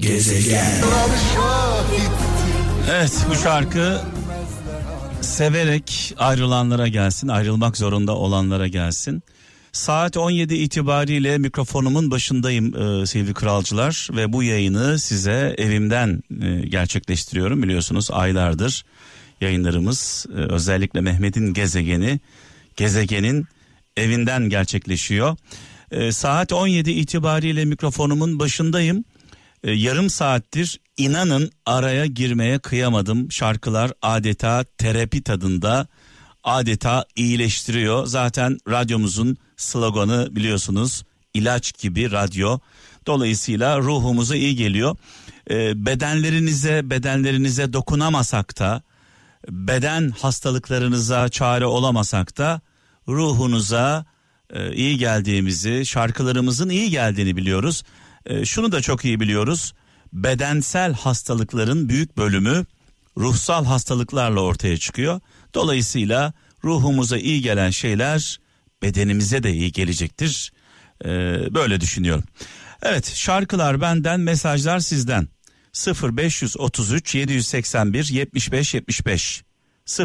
Gezegen. Evet bu şarkı severek ayrılanlara gelsin, ayrılmak zorunda olanlara gelsin. Saat 17 itibariyle mikrofonumun başındayım e, sevgili kralcılar ve bu yayını size evimden e, gerçekleştiriyorum biliyorsunuz aylardır yayınlarımız e, özellikle Mehmet'in gezegeni gezegenin evinden gerçekleşiyor. E, saat 17 itibariyle mikrofonumun başındayım. E, yarım saattir inanın araya girmeye kıyamadım. Şarkılar adeta terapi tadında adeta iyileştiriyor. Zaten radyomuzun sloganı biliyorsunuz ilaç gibi radyo. Dolayısıyla ruhumuza iyi geliyor. E, bedenlerinize bedenlerinize dokunamasak da beden hastalıklarınıza çare olamasak da ruhunuza e, iyi geldiğimizi, şarkılarımızın iyi geldiğini biliyoruz. E, şunu da çok iyi biliyoruz. Bedensel hastalıkların büyük bölümü ruhsal hastalıklarla ortaya çıkıyor. Dolayısıyla ruhumuza iyi gelen şeyler bedenimize de iyi gelecektir. E, böyle düşünüyorum. Evet şarkılar benden mesajlar sizden 0533 781 75 75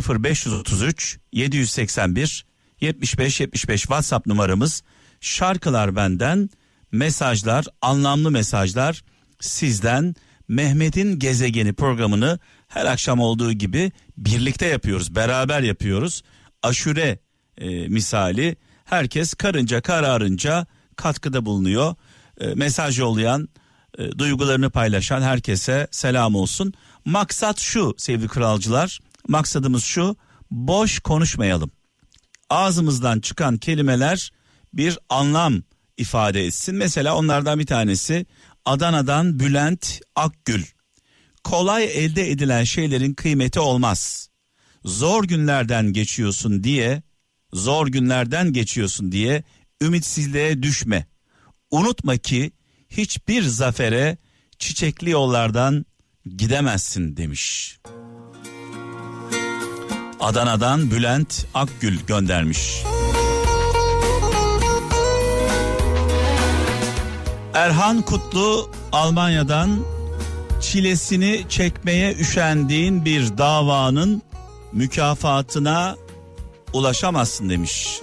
0533 781 75 75 WhatsApp numaramız şarkılar benden mesajlar anlamlı mesajlar sizden Mehmet'in gezegeni programını her akşam olduğu gibi birlikte yapıyoruz beraber yapıyoruz. Aşure e, misali herkes karınca kararınca katkıda bulunuyor. E, mesaj yollayan e, duygularını paylaşan herkese selam olsun. Maksat şu sevgili kralcılar maksadımız şu boş konuşmayalım. Ağzımızdan çıkan kelimeler bir anlam ifade etsin. Mesela onlardan bir tanesi Adana'dan Bülent Akgül. Kolay elde edilen şeylerin kıymeti olmaz. Zor günlerden geçiyorsun diye, zor günlerden geçiyorsun diye ümitsizliğe düşme. Unutma ki hiçbir zafere çiçekli yollardan gidemezsin demiş. Adana'dan Bülent Akgül göndermiş. Erhan Kutlu Almanya'dan çilesini çekmeye üşendiğin bir davanın mükafatına ulaşamazsın demiş.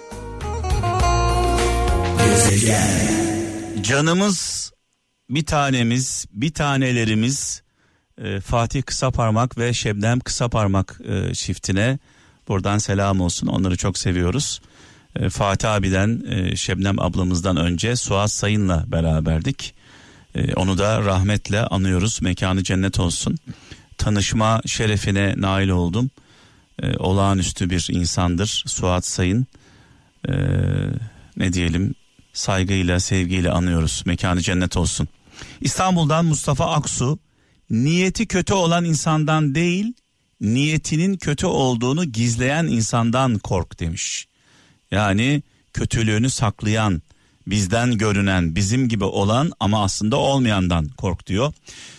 Gezegen. Canımız bir tanemiz, bir tanelerimiz e, Fatih Kısaparmak ve Şebnem Kısaparmak e, çiftine buradan selam olsun. Onları çok seviyoruz. E, Fatih abiden, e, Şebnem ablamızdan önce Suat Sayın'la beraberdik. E, onu da rahmetle anıyoruz. Mekanı cennet olsun. Tanışma şerefine nail oldum. Olağanüstü bir insandır Suat Sayın. Ne diyelim saygıyla sevgiyle anıyoruz. Mekanı cennet olsun. İstanbul'dan Mustafa Aksu niyeti kötü olan insandan değil niyetinin kötü olduğunu gizleyen insandan kork demiş. Yani kötülüğünü saklayan, bizden görünen, bizim gibi olan ama aslında olmayandan kork diyor.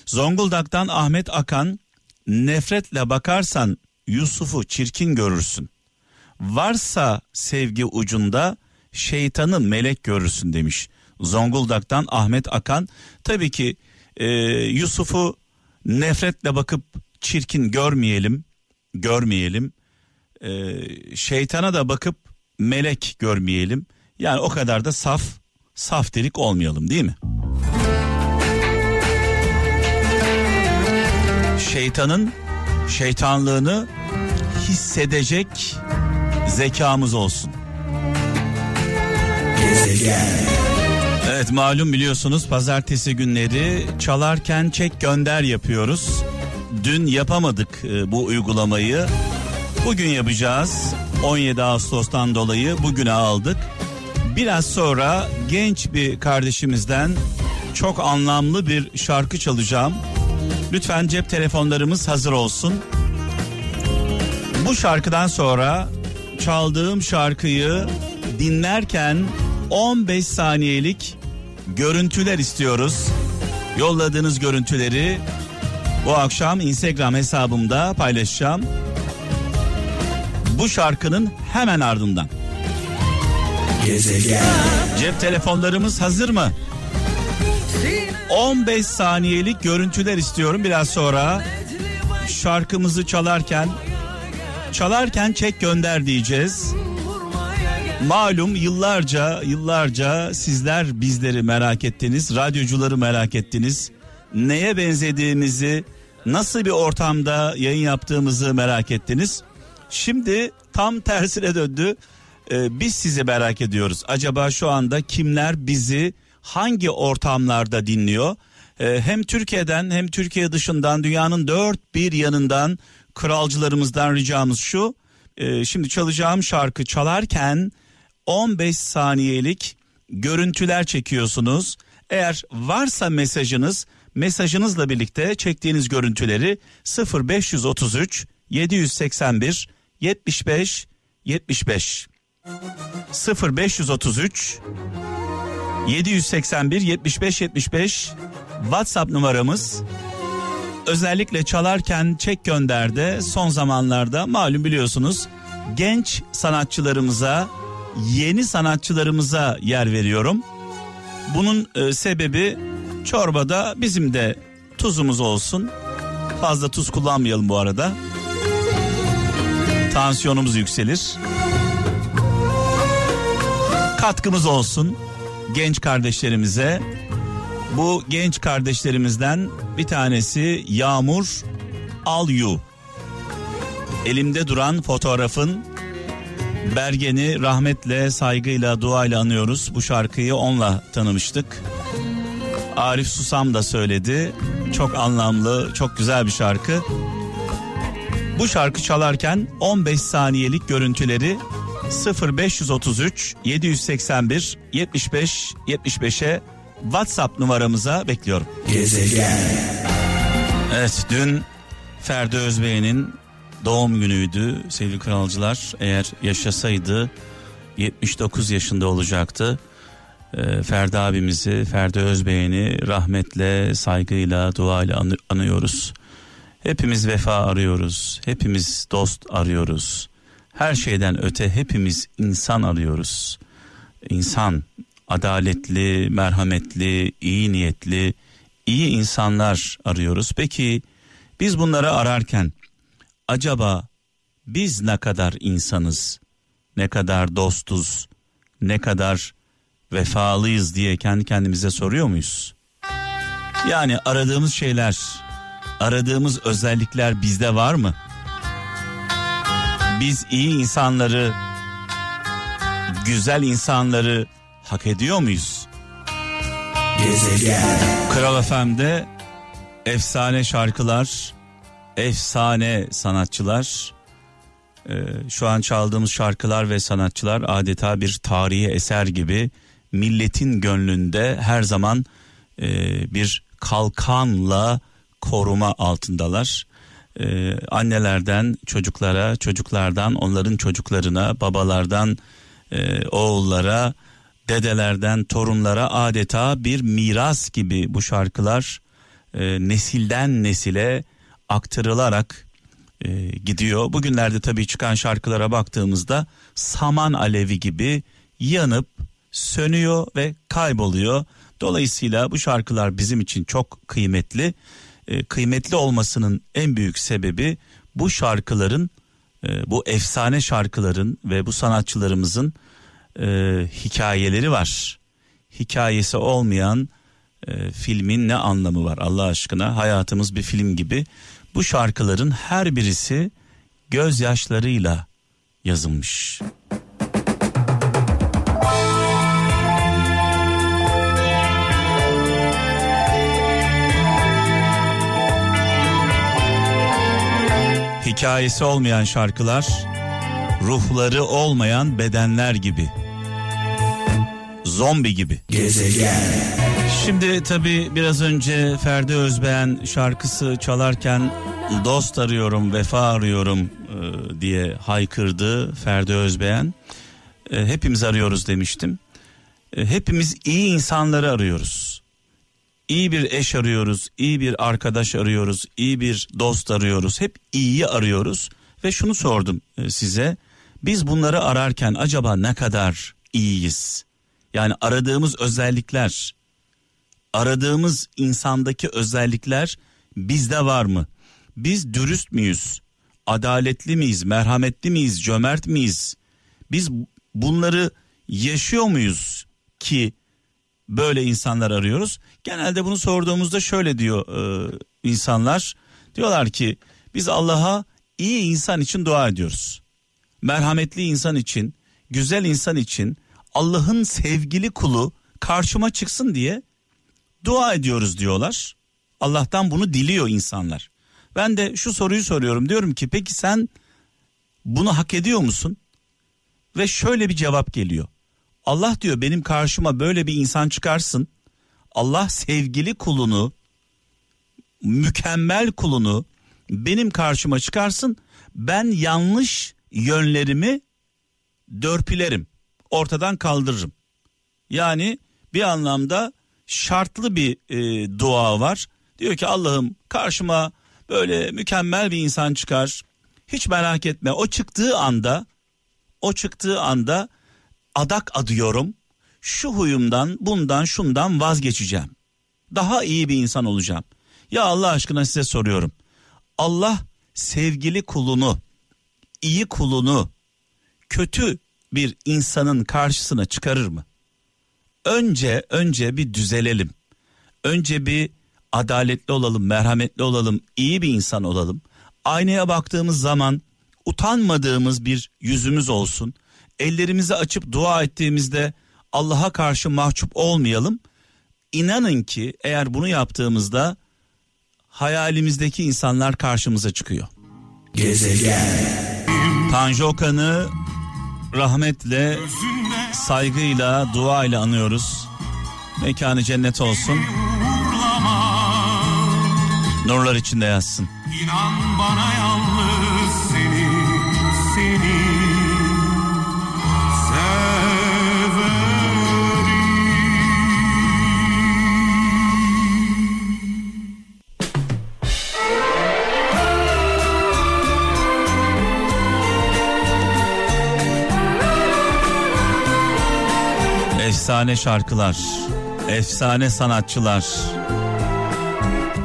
Zonguldak'tan Ahmet Akan nefretle bakarsan Yusuf'u çirkin görürsün. Varsa sevgi ucunda şeytanı melek görürsün demiş. Zonguldak'tan Ahmet Akan tabii ki e, Yusuf'u nefretle bakıp çirkin görmeyelim, görmeyelim. E, şeytana da bakıp melek görmeyelim. Yani o kadar da saf, saf delik olmayalım değil mi? Şeytanın şeytanlığını hissedecek zekamız olsun. Evet malum biliyorsunuz pazartesi günleri çalarken çek gönder yapıyoruz. Dün yapamadık e, bu uygulamayı. Bugün yapacağız. 17 Ağustos'tan dolayı bugüne aldık. Biraz sonra genç bir kardeşimizden çok anlamlı bir şarkı çalacağım. Lütfen cep telefonlarımız hazır olsun. Bu şarkıdan sonra çaldığım şarkıyı dinlerken 15 saniyelik görüntüler istiyoruz. Yolladığınız görüntüleri bu akşam Instagram hesabımda paylaşacağım. Bu şarkının hemen ardından. Gezegen. Cep telefonlarımız hazır mı? 15 saniyelik görüntüler istiyorum biraz sonra. Şarkımızı çalarken çalarken çek gönder diyeceğiz. Malum yıllarca yıllarca sizler bizleri merak ettiniz, radyocuları merak ettiniz. Neye benzediğimizi, nasıl bir ortamda yayın yaptığımızı merak ettiniz. Şimdi tam tersine döndü. Ee, biz sizi merak ediyoruz. Acaba şu anda kimler bizi hangi ortamlarda dinliyor? Ee, hem Türkiye'den hem Türkiye dışından dünyanın dört bir yanından kralcılarımızdan ricamız şu. E, şimdi çalacağım şarkı çalarken 15 saniyelik görüntüler çekiyorsunuz. Eğer varsa mesajınız mesajınızla birlikte çektiğiniz görüntüleri 0533 781 75 75 0533 781 75 75 WhatsApp numaramız özellikle çalarken çek gönderde son zamanlarda malum biliyorsunuz genç sanatçılarımıza yeni sanatçılarımıza yer veriyorum. Bunun e, sebebi çorbada bizim de tuzumuz olsun. Fazla tuz kullanmayalım bu arada. Tansiyonumuz yükselir. Katkımız olsun genç kardeşlerimize. Bu genç kardeşlerimizden bir tanesi Yağmur Alyu. Elimde duran fotoğrafın Bergen'i rahmetle, saygıyla, duayla anıyoruz. Bu şarkıyı onunla tanımıştık. Arif Susam da söyledi. Çok anlamlı, çok güzel bir şarkı. Bu şarkı çalarken 15 saniyelik görüntüleri 0533 781 75 75'e WhatsApp numaramıza bekliyorum. Gezegen. Evet dün Ferdi Özbey'in doğum günüydü sevgili kralcılar. Eğer yaşasaydı 79 yaşında olacaktı. Ee, Ferdi abimizi, Ferdi Özbey'ini rahmetle, saygıyla, duayla anı- anıyoruz. Hepimiz vefa arıyoruz. Hepimiz dost arıyoruz. Her şeyden öte hepimiz insan arıyoruz. İnsan adaletli, merhametli, iyi niyetli, iyi insanlar arıyoruz. Peki biz bunları ararken acaba biz ne kadar insanız, ne kadar dostuz, ne kadar vefalıyız diye kendi kendimize soruyor muyuz? Yani aradığımız şeyler, aradığımız özellikler bizde var mı? Biz iyi insanları, güzel insanları hak ediyor muyuz? Gezegen. Kral FM'de efsane şarkılar, efsane sanatçılar. Ee, şu an çaldığımız şarkılar ve sanatçılar adeta bir tarihi eser gibi milletin gönlünde her zaman e, bir kalkanla koruma altındalar. Ee, annelerden çocuklara, çocuklardan onların çocuklarına, babalardan e, oğullara, dedelerden torunlara adeta bir miras gibi bu şarkılar e, nesilden nesile aktarılarak e, gidiyor. Bugünlerde tabii çıkan şarkılara baktığımızda saman alevi gibi yanıp sönüyor ve kayboluyor. Dolayısıyla bu şarkılar bizim için çok kıymetli. E, kıymetli olmasının en büyük sebebi bu şarkıların e, bu efsane şarkıların ve bu sanatçılarımızın e, hikayeleri var. Hikayesi olmayan e, filmin ne anlamı var Allah aşkına? Hayatımız bir film gibi. Bu şarkıların her birisi gözyaşlarıyla yazılmış. Hikayesi olmayan şarkılar, ruhları olmayan bedenler gibi. Zombi gibi. Gezegen. Şimdi tabi biraz önce Ferdi Özbeğen şarkısı çalarken dost arıyorum, vefa arıyorum e, diye haykırdı Ferdi Özbeğen. E, hepimiz arıyoruz demiştim. E, hepimiz iyi insanları arıyoruz. İyi bir eş arıyoruz, iyi bir arkadaş arıyoruz, iyi bir dost arıyoruz. Hep iyiyi arıyoruz ve şunu sordum e, size. Biz bunları ararken acaba ne kadar iyiyiz? Yani aradığımız özellikler aradığımız insandaki özellikler bizde var mı? Biz dürüst müyüz? Adaletli miyiz? Merhametli miyiz? Cömert miyiz? Biz bunları yaşıyor muyuz ki böyle insanlar arıyoruz? Genelde bunu sorduğumuzda şöyle diyor e, insanlar. Diyorlar ki biz Allah'a iyi insan için dua ediyoruz. Merhametli insan için, güzel insan için, Allah'ın sevgili kulu karşıma çıksın diye dua ediyoruz diyorlar. Allah'tan bunu diliyor insanlar. Ben de şu soruyu soruyorum diyorum ki peki sen bunu hak ediyor musun? Ve şöyle bir cevap geliyor. Allah diyor benim karşıma böyle bir insan çıkarsın. Allah sevgili kulunu, mükemmel kulunu benim karşıma çıkarsın. Ben yanlış yönlerimi dörpülerim. Ortadan kaldırırım. Yani bir anlamda şartlı bir e, dua var. Diyor ki Allah'ım karşıma böyle mükemmel bir insan çıkar. Hiç merak etme o çıktığı anda o çıktığı anda adak adıyorum. Şu huyumdan bundan şundan vazgeçeceğim. Daha iyi bir insan olacağım. Ya Allah aşkına size soruyorum. Allah sevgili kulunu, iyi kulunu kötü bir insanın karşısına çıkarır mı? Önce önce bir düzelelim. Önce bir adaletli olalım, merhametli olalım, iyi bir insan olalım. Aynaya baktığımız zaman utanmadığımız bir yüzümüz olsun. Ellerimizi açıp dua ettiğimizde Allah'a karşı mahcup olmayalım. İnanın ki eğer bunu yaptığımızda hayalimizdeki insanlar karşımıza çıkıyor. Gezegen. Tanju Okan'ı rahmetle, saygıyla, duayla anıyoruz. Mekanı cennet olsun. Nurlar içinde yazsın. İnan bana yalnız seni, seni Efsane şarkılar, efsane sanatçılar,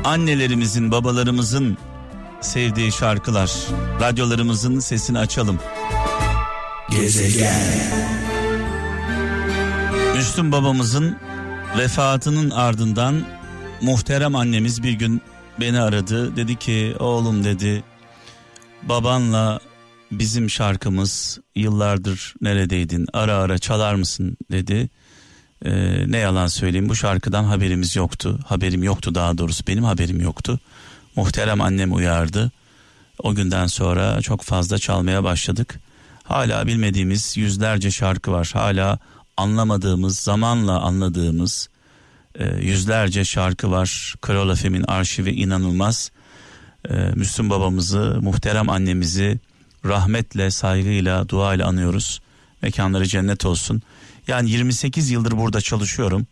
annelerimizin, babalarımızın sevdiği şarkılar. Radyolarımızın sesini açalım. Gezegen. Müslüm babamızın vefatının ardından muhterem annemiz bir gün beni aradı. Dedi ki oğlum dedi babanla bizim şarkımız yıllardır neredeydin ara ara çalar mısın dedi. Ee, ne yalan söyleyeyim bu şarkıdan haberimiz yoktu. Haberim yoktu daha doğrusu benim haberim yoktu. Muhterem annem uyardı. O günden sonra çok fazla çalmaya başladık. Hala bilmediğimiz yüzlerce şarkı var. Hala anlamadığımız, zamanla anladığımız e, yüzlerce şarkı var. Kral Efem'in arşivi inanılmaz. E, Müslüm babamızı, muhterem annemizi rahmetle, saygıyla, duayla anıyoruz. Mekanları cennet olsun. Yani 28 yıldır burada çalışıyorum.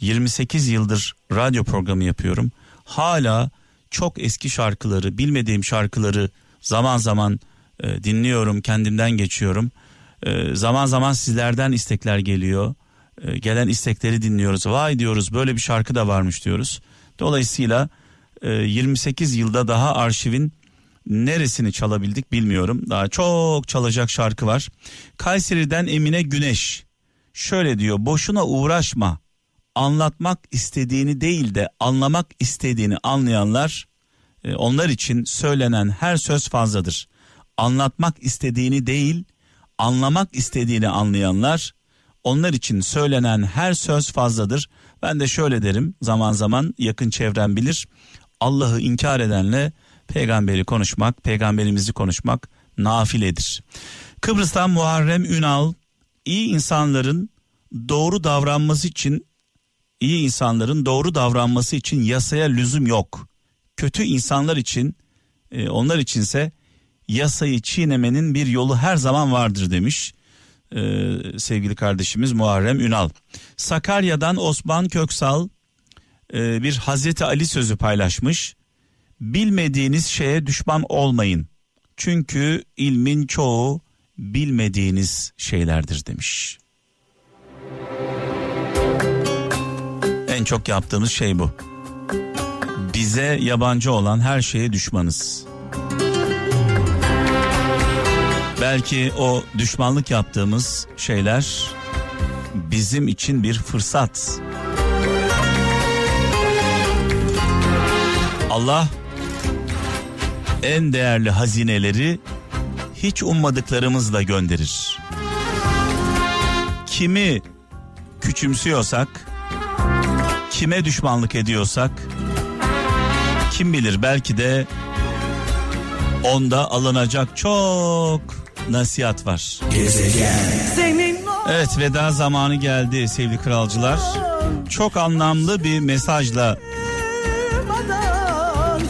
28 yıldır radyo programı yapıyorum. Hala çok eski şarkıları, bilmediğim şarkıları zaman zaman e, dinliyorum, kendimden geçiyorum. E, zaman zaman sizlerden istekler geliyor. E, gelen istekleri dinliyoruz. Vay diyoruz böyle bir şarkı da varmış diyoruz. Dolayısıyla e, 28 yılda daha arşivin neresini çalabildik bilmiyorum. Daha çok çalacak şarkı var. Kayseri'den Emine Güneş şöyle diyor boşuna uğraşma anlatmak istediğini değil de anlamak istediğini anlayanlar e, onlar için söylenen her söz fazladır. Anlatmak istediğini değil anlamak istediğini anlayanlar onlar için söylenen her söz fazladır. Ben de şöyle derim zaman zaman yakın çevrem bilir Allah'ı inkar edenle peygamberi konuşmak peygamberimizi konuşmak nafiledir. Kıbrıs'tan Muharrem Ünal iyi insanların doğru davranması için iyi insanların doğru davranması için yasaya lüzum yok. Kötü insanlar için e, onlar içinse yasayı çiğnemenin bir yolu her zaman vardır demiş e, sevgili kardeşimiz Muharrem Ünal. Sakarya'dan Osman Köksal e, bir Hazreti Ali sözü paylaşmış. Bilmediğiniz şeye düşman olmayın. Çünkü ilmin çoğu bilmediğiniz şeylerdir demiş. En çok yaptığımız şey bu. Bize yabancı olan her şeye düşmanız. Belki o düşmanlık yaptığımız şeyler bizim için bir fırsat. Allah en değerli hazineleri hiç ummadıklarımızla gönderir. Kimi küçümsüyorsak, kime düşmanlık ediyorsak, kim bilir belki de onda alınacak çok nasihat var. Evet veda zamanı geldi sevgili kralcılar. Çok anlamlı bir mesajla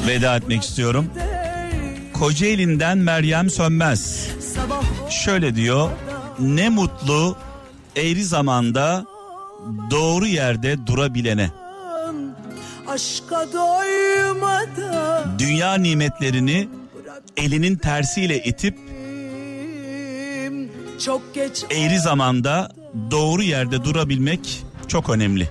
veda etmek istiyorum. Kocaeli'nden Meryem Sönmez. Şöyle diyor. Ne mutlu eğri zamanda doğru yerde durabilene. Dünya nimetlerini elinin tersiyle itip çok geç eğri zamanda doğru yerde durabilmek çok önemli.